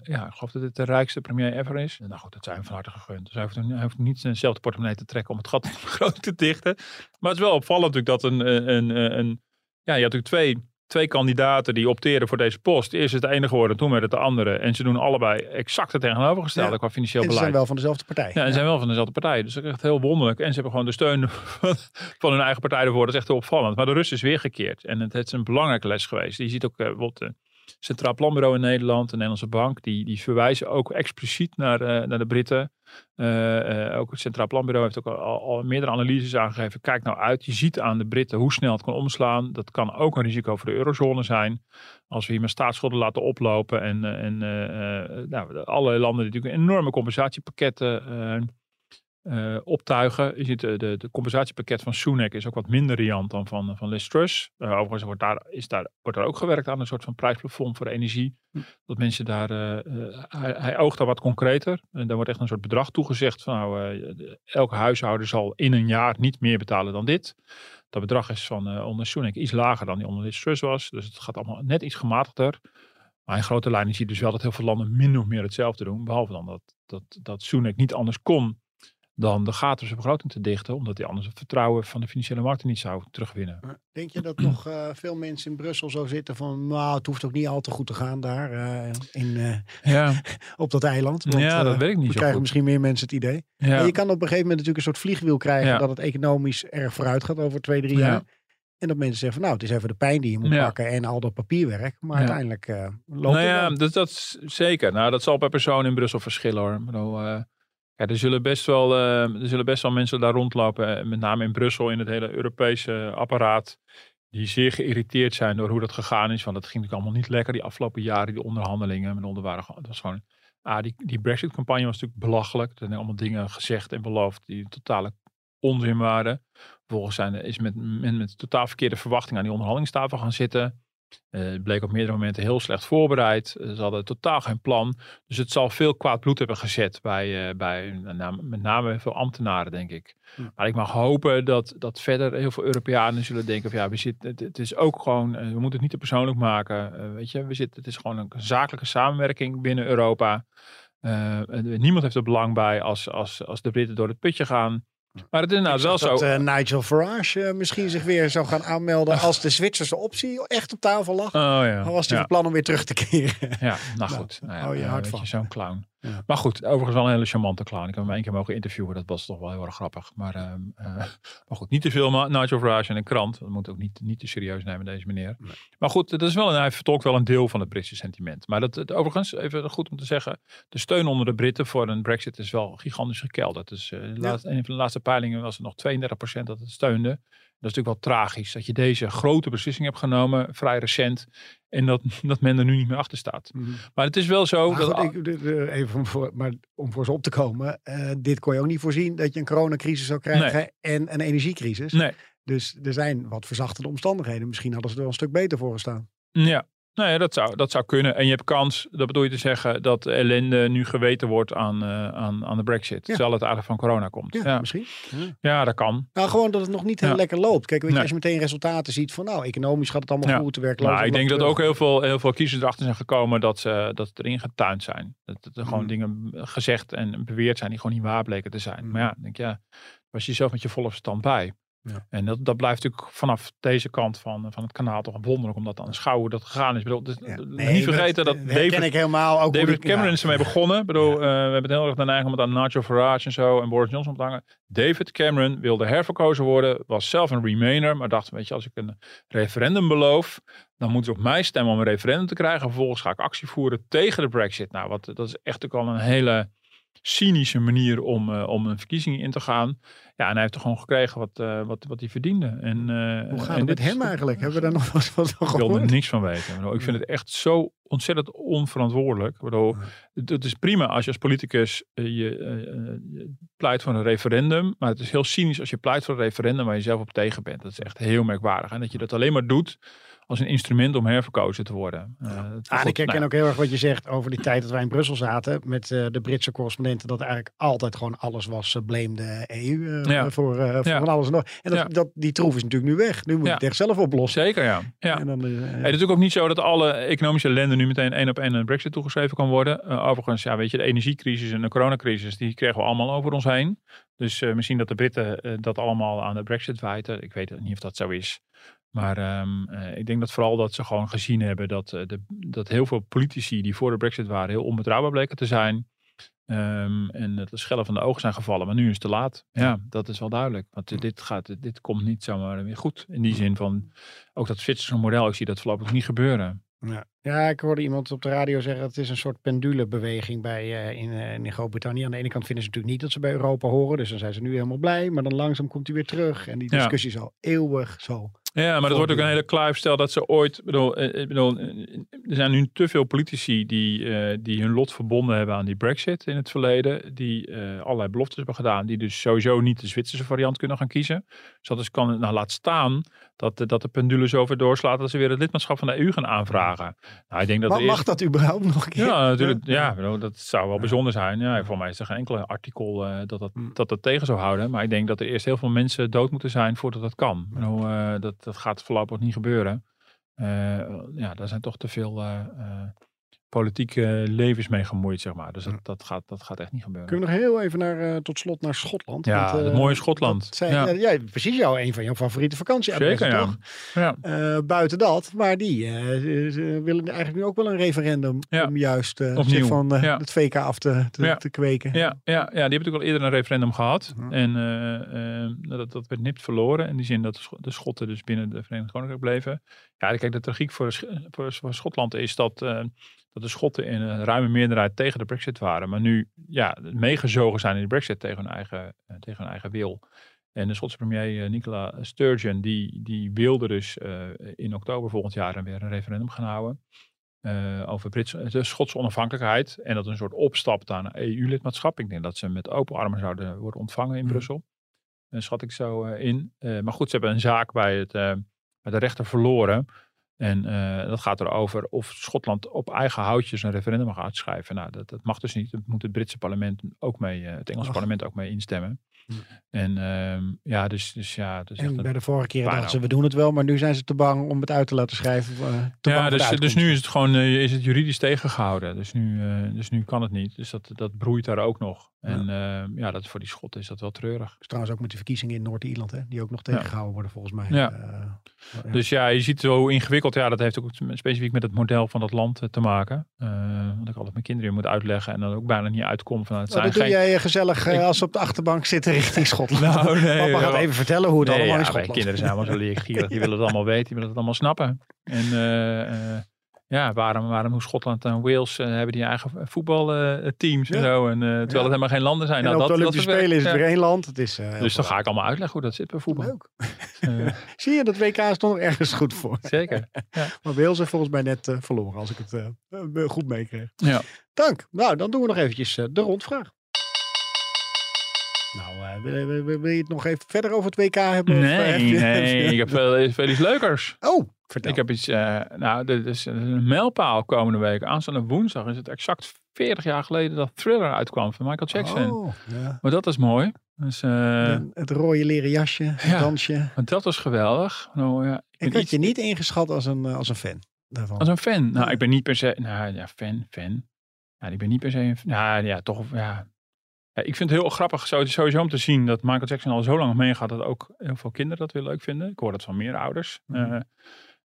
ja, ik geloof dat het de rijkste premier ever is. Nou goed, dat zijn hem van harte gegund. Dus hij hoeft, hij hoeft niet zijnzelfde portemonnee te trekken om het gat groot te dichten. Maar het is wel opvallend natuurlijk dat een... een, een, een ja, je had natuurlijk twee, twee kandidaten die opteren voor deze post. Eerst is het ene geworden, toen werd het de andere. En ze doen allebei exact het tegenovergestelde Ja. qua financieel En ze beleid. zijn wel van dezelfde partij. Ja, en ze zijn wel van dezelfde partij. Dus dat is echt heel wonderlijk. En ze hebben gewoon de steun van, hun eigen partij ervoor. Dat is echt heel opvallend. Maar de rust is weer gekeerd. En het, het is een belangrijke les geweest. Je ziet ook eh, bijvoorbeeld het Centraal Planbureau in Nederland, de Nederlandse Bank. Die, die verwijzen ook expliciet naar, eh, naar de Britten. Eh, eh, ook het Centraal Planbureau heeft ook al, meerdere analyses aangegeven. Kijk nou uit. Je ziet aan de Britten hoe snel het kan omslaan. Dat kan ook een risico voor de eurozone zijn. Als we hier met staatsschulden laten oplopen. En, en nou, allerlei landen die natuurlijk enorme compensatiepakketten eh, eh, optuigen. Je ziet de, de, de compensatiepakket van Sunak is ook wat minder riant dan van, van Liz Truss. Eh, overigens wordt daar, is daar, wordt daar ook gewerkt aan een soort van prijsplafond voor energie. Dat mensen daar, eh, eh, hij, hij oogt daar wat concreter. En daar wordt echt een soort bedrag toegezegd van nou, eh, elke huishouden zal in een jaar niet meer betalen dan dit. Dat bedrag is van eh, onder Sunak iets lager dan die onder Liz Truss was. Dus het gaat allemaal net iets gematigder. Maar in grote lijnen zie je dus wel dat heel veel landen min of meer hetzelfde doen. Behalve dan dat, dat, dat Sunak niet anders kon dan de gaten op zijn begroting te dichten. Omdat hij anders het vertrouwen van de financiële markten niet zou terugwinnen. Denk je dat nog eh, veel mensen in Brussel zo zitten van... nou, het hoeft ook niet al te goed te gaan daar eh, in, eh, Ja, op dat eiland. Want, ja dat weet ik niet zo krijgen goed. misschien meer mensen het idee. Ja. En je kan op een gegeven moment natuurlijk een soort vliegwiel krijgen... Ja. dat het economisch erg vooruit gaat over twee, drie Ja. jaar. En dat mensen zeggen van nou, het is even de pijn die je moet Ja. pakken... en al dat papierwerk. Maar Ja. uiteindelijk eh, loopt Nou het ja, wel. dat, dat is zeker. Nou, dat zal per persoon in Brussel verschillen hoor. Ik bedoel, er, zullen best wel, eh, er zullen best wel mensen daar rondlopen. eh, Met name in Brussel, in het hele Europese apparaat. Die zeer geïrriteerd zijn door hoe dat gegaan is. Want het ging natuurlijk allemaal niet lekker die afgelopen jaren, die onderhandelingen. Met onder waren, het was gewoon, ah, die, die Brexit-campagne was natuurlijk belachelijk. Er zijn allemaal dingen gezegd en beloofd die totale onzin waren. Vervolgens zijn, is met, men met totaal verkeerde verwachtingen aan die onderhandelingstafel gaan zitten. Het bleek op meerdere momenten heel slecht voorbereid. Eh, ze hadden totaal geen plan. Dus het zal veel kwaad bloed hebben gezet bij, eh, bij met name- met name veel ambtenaren, denk ik. Ja. Maar ik mag hopen dat, dat verder heel veel Europeanen zullen denken van ja, we zitten, het, het is ook gewoon, we moeten het niet te persoonlijk maken. Weet je, we zitten, het is gewoon een zakelijke samenwerking binnen Europa. Niemand heeft er belang bij als, als, als de Britten door het putje gaan. Maar het is inderdaad wel zo. Dat eh, Nigel Farage eh, misschien zich weer zou gaan aanmelden als de Zwitserse optie echt op tafel lag. Oh ja. Dan was hij ja. van plan om weer terug te keren. Ja, nou Nou, goed. Nou ja, hou je van. Zo'n clown. Ja. Maar goed, overigens wel een hele charmante clown. Ik heb hem één keer mogen interviewen. Dat was toch wel heel erg grappig. Maar, ehm, eh, maar goed, niet te veel Nigel Farage in een krant. Dat moet ook niet, niet te serieus nemen, deze meneer. Nee. Maar goed, dat is wel een, hij vertolkt wel een deel van het Britse sentiment. Maar dat, het, overigens, even goed om te zeggen. De steun onder de Britten voor een brexit is wel gigantisch gekelderd. Dus eh, een van de laatste peilingen was het nog 32% dat het steunde. Dat is natuurlijk wel tragisch. Dat je deze grote beslissing hebt genomen, vrij recent. En dat, dat men er nu niet meer achter staat. Maar het is wel zo. Maar, dat, goed, ik, de- even om voor, maar om voor ze op te komen. eh, dit kon je ook niet voorzien dat je een coronacrisis zou krijgen en een energiecrisis. nee, Dus er zijn wat verzachtende omstandigheden. Misschien hadden ze er wel een stuk beter voor gestaan. Ja, nou ja, dat zou, dat zou kunnen. En je hebt kans, dat bedoel je te zeggen, dat de ellende nu geweten wordt aan, eh, aan, aan de brexit. Ja. Terwijl het eigenlijk van corona komt. Ja, Ja, ja. misschien. dat kan. Nou, gewoon dat het nog niet heel lekker loopt. Kijk, weet je, Nee. als je meteen resultaten ziet van, nou, economisch gaat het allemaal goed, de werkloosheid Nou, ik denk dat ook heel veel, heel veel kiezers erachter zijn gekomen dat ze, dat erin getuind zijn. Dat, dat er gewoon Mm. dingen gezegd en beweerd zijn die gewoon niet waar bleken te zijn. Mm. Maar ja, denk ja, was je zelf met je volle verstand bij. Ja. En dat, dat blijft natuurlijk vanaf deze kant van, van het kanaal toch wonderlijk om dat aan te schouwen dat gegaan is. Bedoel, dus- Ja. niet vergeten dat, David ik helemaal. Ook David Cameron is ermee begonnen. Bedoel, eh, we hebben het heel erg de neiging om het aan Nigel Farage en zo en Boris Johnson op te hangen. David Cameron wilde herverkozen worden, was zelf een Remainer, maar dacht, weet je, als ik een referendum beloof, dan moeten ze op mij stemmen om een referendum te krijgen. Vervolgens ga ik actie voeren tegen de Brexit. Nou, wat, dat is echt ook al een hele cynische manier om, eh, om een verkiezing in te gaan. Ja, en hij heeft er gewoon gekregen wat, eh, wat, wat hij verdiende. En, eh, Hoe gaat en het met hem eigenlijk? Hebben we daar nog wat van ik wil er gehoord? niks van weten. Ik vind het echt zo ontzettend onverantwoordelijk. Bedoel, het, is prima als je als politicus je, je pleit voor een referendum. Maar het is heel cynisch als je pleit voor een referendum waar je zelf op tegen bent. Dat is echt heel merkwaardig. En dat je dat alleen maar doet als een instrument om herverkozen te worden. Eh, het- Ah, goed, ik herken nou, ook heel erg wat je zegt over die tijd dat wij in Brussel zaten met eh, de Britse correspondenten. Dat eigenlijk altijd gewoon alles was uh, blame de EU eh, Ja. voor, eh, voor Ja. van alles en nog. En dat, Ja. dat, die troef is natuurlijk nu weg. Nu moet je Ja. het echt zelf oplossen. Zeker, ja. ja. En dan, eh, Het is natuurlijk ook niet zo dat alle economische ellende nu meteen één op één aan brexit toegeschreven kan worden. Overigens, ja, weet je, de energiecrisis en de coronacrisis, die kregen we allemaal over ons heen. Dus eh, misschien dat de Britten eh, dat allemaal aan de brexit wijten. Ik weet niet of dat zo is. Maar ehm, eh, ik denk dat vooral dat ze gewoon gezien hebben dat, eh, de, dat heel veel politici die voor de brexit waren heel onbetrouwbaar bleken te zijn. Ehm, en dat de schellen van de ogen zijn gevallen. Maar nu is het te laat. Ja, dat is wel duidelijk. Want dit, gaat, dit komt niet zomaar weer goed. In die zin van, ook dat Zwitserse model, ik zie dat voorlopig niet gebeuren. ja. ja, ik hoorde iemand op de radio zeggen dat het is een soort pendulebeweging bij, eh, in, eh, in Groot-Brittannië. Aan de ene kant vinden ze natuurlijk niet dat ze bij Europa horen. Dus dan zijn ze nu helemaal blij. Maar dan langzaam komt hij weer terug. En die Ja. discussie is al eeuwig zo. Ja, maar dat wordt ook een hele kluif. Stel dat ze ooit. ik Bedoel, eh, ik bedoel, eh, er zijn nu te veel politici die, eh, die hun lot verbonden hebben aan die Brexit in het verleden. Die eh, allerlei beloftes hebben gedaan. Die dus sowieso niet de Zwitserse variant kunnen gaan kiezen. Dus dat is kan nou laat staan dat, de- dat de pendule zo ver doorslaat dat ze weer het lidmaatschap van de EU gaan aanvragen. Nou, ik denk dat Maar mag eerst- dat überhaupt nog een keer? Ja, natuurlijk. Ja, bedoel, dat zou wel Ja. bijzonder zijn. Ja, voor mij is er geen enkele artikel eh, dat, dat, Hm. dat dat tegen zou houden. Maar ik denk dat er eerst heel veel mensen dood moeten zijn voordat dat kan. Bedoel, eh, dat, dat gaat voorlopig niet gebeuren. Eh, ja, daar zijn toch te veel eh, eh, politieke levens mee gemoeid, zeg maar. Dus dat, dat, gaat, dat gaat echt niet gebeuren. Kunnen we nog heel even naar, eh, tot slot naar Schotland? Ja, Want, eh, het mooie Schotland. Zijn, Ja. ja, precies jouw, een van jouw favoriete vakantieadressen, Zeker, toch? Ja. Eh, buiten dat, maar die eh, willen eigenlijk nu ook wel een referendum Ja. om juist eh, zich van eh, het VK af te, te, te kweken. Ja, ja, ja, die hebben natuurlijk al eerder een referendum gehad. En eh, eh, dat, dat werd nipt verloren. In die zin dat de Sch- de Schotten dus binnen de Verenigd Koninkrijk bleven. Ja, kijk, de tragiek voor, voor, voor Schotland is dat, eh, dat de Schotten in een ruime meerderheid tegen de brexit waren. Maar nu ja, meegezogen zijn in de brexit tegen hun eigen, eh, tegen hun eigen wil. En de Schotse premier eh, Nicola Sturgeon, die, die wilde dus eh, in oktober volgend jaar weer een referendum gaan houden. over Britse, de Schotse onafhankelijkheid. En dat een soort opstap naar EU-lidmaatschap. Ik denk dat ze met open armen zouden worden ontvangen in Mhm. Brussel. Schat ik zo in. Maar goed, ze hebben een zaak bij, het, bij de rechter verloren. En eh, dat gaat erover of Schotland op eigen houtjes een referendum gaat schrijven. Nou, dat, dat mag dus niet. Dat moet het Britse parlement ook mee, eh, het Engelse Ach. parlement ook mee instemmen. Hm. En ehm, ja, dus, dus ja. Echt En bij de vorige keer dachten ze, we doen het wel, maar nu zijn ze te bang om het uit te laten schrijven. eh, te ja, dus, dus nu is het gewoon is het juridisch tegengehouden. Dus nu, dus nu kan het niet. Dus dat, dat broeit daar ook nog. En ehm, ja, dat, voor die Schotten is dat wel treurig. Dus trouwens ook met de verkiezingen in Noord-Ierland, hè, die ook nog tegengehouden worden volgens mij. Ja. Eh, ja. Dus ja, je ziet hoe ingewikkeld. Ja, dat heeft ook specifiek met het model van dat land eh, te maken. Eh wat ik altijd mijn kinderen moet uitleggen. En dan ook bijna niet uitkom van het Nou, zijn dat doe jij gezellig Ik- als ze op de achterbank zitten richting Schotland. Nou, nee, Papa gaat wel. even vertellen hoe het Nee, allemaal ja, mijn Schotland kinderen zijn allemaal zo leergierig. Die willen het allemaal weten. Die willen het allemaal snappen. En ja, waarom, waarom hoe Schotland en Wales eh, hebben die eigen voetbalteams en Ja. zo. En, eh, terwijl Ja. het helemaal geen landen zijn. En Nou, op dat, de Olympische is Spelen is het ja. weer één land. Het is, eh, Dus dan ga ik allemaal uitleggen hoe dat zit bij voetbal. Leuk. Eh, Zie je, dat WK stond er ergens goed voor. zeker. Maar Wales heeft volgens mij net eh, verloren, als ik het eh, eh, goed meekreeg. Ja. Dank. Nou, dan doen we nog eventjes eh, de rondvraag. Nou, eh, wil, wil- je het nog even verder over het WK hebben? Of, eh, heb Nee, je- nee, ik heb veel, veel iets leukers. Oh, vertel. Ik heb iets, eh, nou, dit is een mijlpaal komende week. Aanstaande woensdag is het exact 40 jaar geleden dat Thriller uitkwam van Michael Jackson. Oh, ja. Maar dat is mooi. Dus, eh, het rode leren jasje, het Ja. dansje. want dat was geweldig. Nou, ja, ik Ik ben had iets, je niet ingeschat als een, eh, als een fan daarvan. als een fan. Nou, ik ben niet per se, nou ja, fan, fan. Ja, ik ben niet per se een, nou ja, toch, ja. Ik vind het heel grappig zo- sowieso om te zien dat Michael Jackson al zo lang meegaat dat ook heel veel kinderen dat weer leuk vinden. Ik hoor dat van meer ouders. Mhm.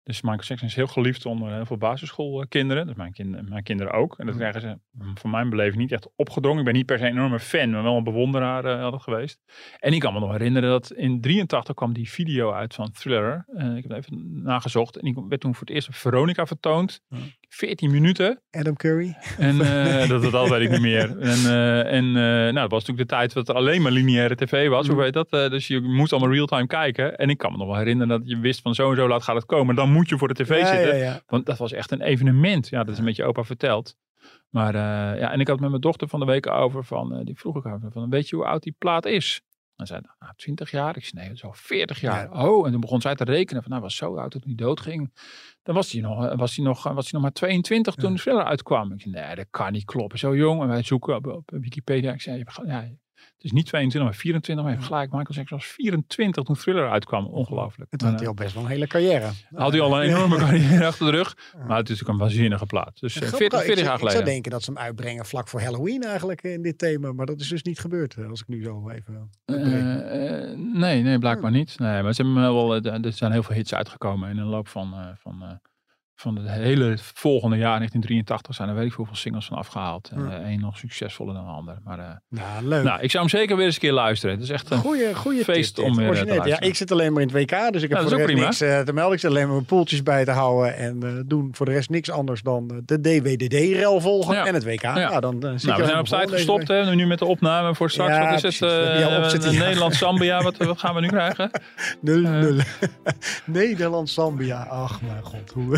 Dus Michael Jackson is heel geliefd onder heel veel basisschoolkinderen. Dus mijn, kind, mijn kinderen ook. En dat Mhm. krijgen ze mm, van mijn beleving niet echt opgedrongen. Ik ben niet per se een enorme fan, maar wel een bewonderaar eh, altijd geweest. En ik kan me nog herinneren dat in 83 kwam die video uit van Thriller. Eh, ik heb even nagezocht. En die werd toen voor het eerst op Veronica vertoond. Ja. 14 minuten. Adam Curry. En eh, dat, dat, dat weet ik niet meer. En, eh, en eh, nou, dat was natuurlijk de tijd dat er alleen maar lineaire tv was. Hoe Mhm. weet dat? Dus je moest allemaal real-time kijken. En ik kan me nog wel herinneren dat je wist van zo en zo laat gaat het komen. Dan moet je voor de tv ja, zitten. ja, ja. Want dat was echt een evenement. Ja, dat is een beetje opa verteld. Maar ja, en ik had met mijn dochter van de week over van, die vroeg ik over van, weet je hoe oud die plaat is? En zei, nou, 20 jaar. Ik zei, nee, al 40 jaar. Oh, en toen begon zij te rekenen van, nou, was zo oud dat hij doodging. Dan was hij nog, was hij nog, was hij nog maar 22 toen de thriller uitkwam. Ik zei, nee, dat kan niet kloppen. Zo jong. En wij zoeken op, op Wikipedia. Ik zei, ja, het is niet 22, maar 24. Maar hebt gelijk. Michael Jackson was 24 toen thriller uitkwam. Ongelooflijk. Het had eh, hij al best wel een hele carrière. had hij al een enorme carrière achter de rug. Maar het is natuurlijk een waanzinnige plaat. Dus eh, Grappig, 40, ik 40 zou- jaar Ik zou geleden. denken dat ze hem uitbrengen vlak voor Halloween eigenlijk in dit thema. Maar dat is dus niet gebeurd, eh, als ik nu zo even... Eh, eh, nee, nee, blijkbaar niet. Nee, maar ze hebben wel, eh, er zijn heel veel hits uitgekomen in de loop van, eh, van, eh, van het hele volgende jaar, 1983, zijn er weet ik hoeveel singles van afgehaald. En Ja. eh, nog succesvoller dan de ander. Maar eh, nou, leuk. nou, ik zou hem zeker weer eens een keer luisteren. Het is echt een Goeie, goeie feest tip, om weer, eh, te. Ja, ik zit alleen maar in het WK, dus ik heb dat voor de rest niks eh, te melden. Ik zit alleen maar mijn poeltjes bij te houden en eh, doen voor de rest niks anders dan de DWDD-rel volgen Ja. en het WK. Ja, Ja. dan Nou, we zijn op tijd gestopt hè, nu met de opname voor straks. Ja, wat is het? precies. Nederland-Zambia, wat, wat gaan we nu krijgen? Nul, Eh. nul. Nederland, Zambia. Ach mijn god. Hoe...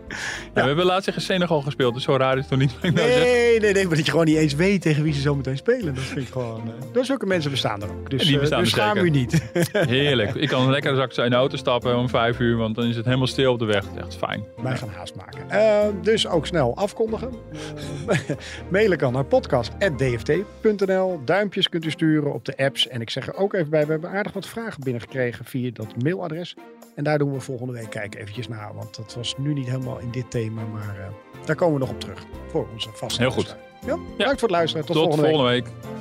Ja, we hebben laatst tegen Senegal gespeeld, dus zo raar is het toch niet. nou zeg. Nee, nee, nee, maar dat je gewoon niet eens weet tegen wie ze zo meteen spelen. Dat vind ik gewoon... eh dus zulke mensen bestaan er ook. Dus, En die eh, bestaan dus schaam u niet. Heerlijk. Ik kan lekker straks in de auto stappen om vijf uur, want dan is het helemaal stil op de weg. Echt fijn. Wij gaan haast maken. Eh, dus ook snel afkondigen. Mailen kan naar podcast.dft.nl. Duimpjes kunt u sturen op de apps. En ik zeg er ook even bij, we hebben aardig wat vragen binnengekregen via dat mailadres. En daar doen we volgende week kijken eventjes naar. Want dat was nu niet helemaal in dit thema, maar eh, daar komen we nog op terug. Voor onze vaste Heel goed. Ja, bedankt voor het luisteren. Tot, Tot volgende week. volgende week.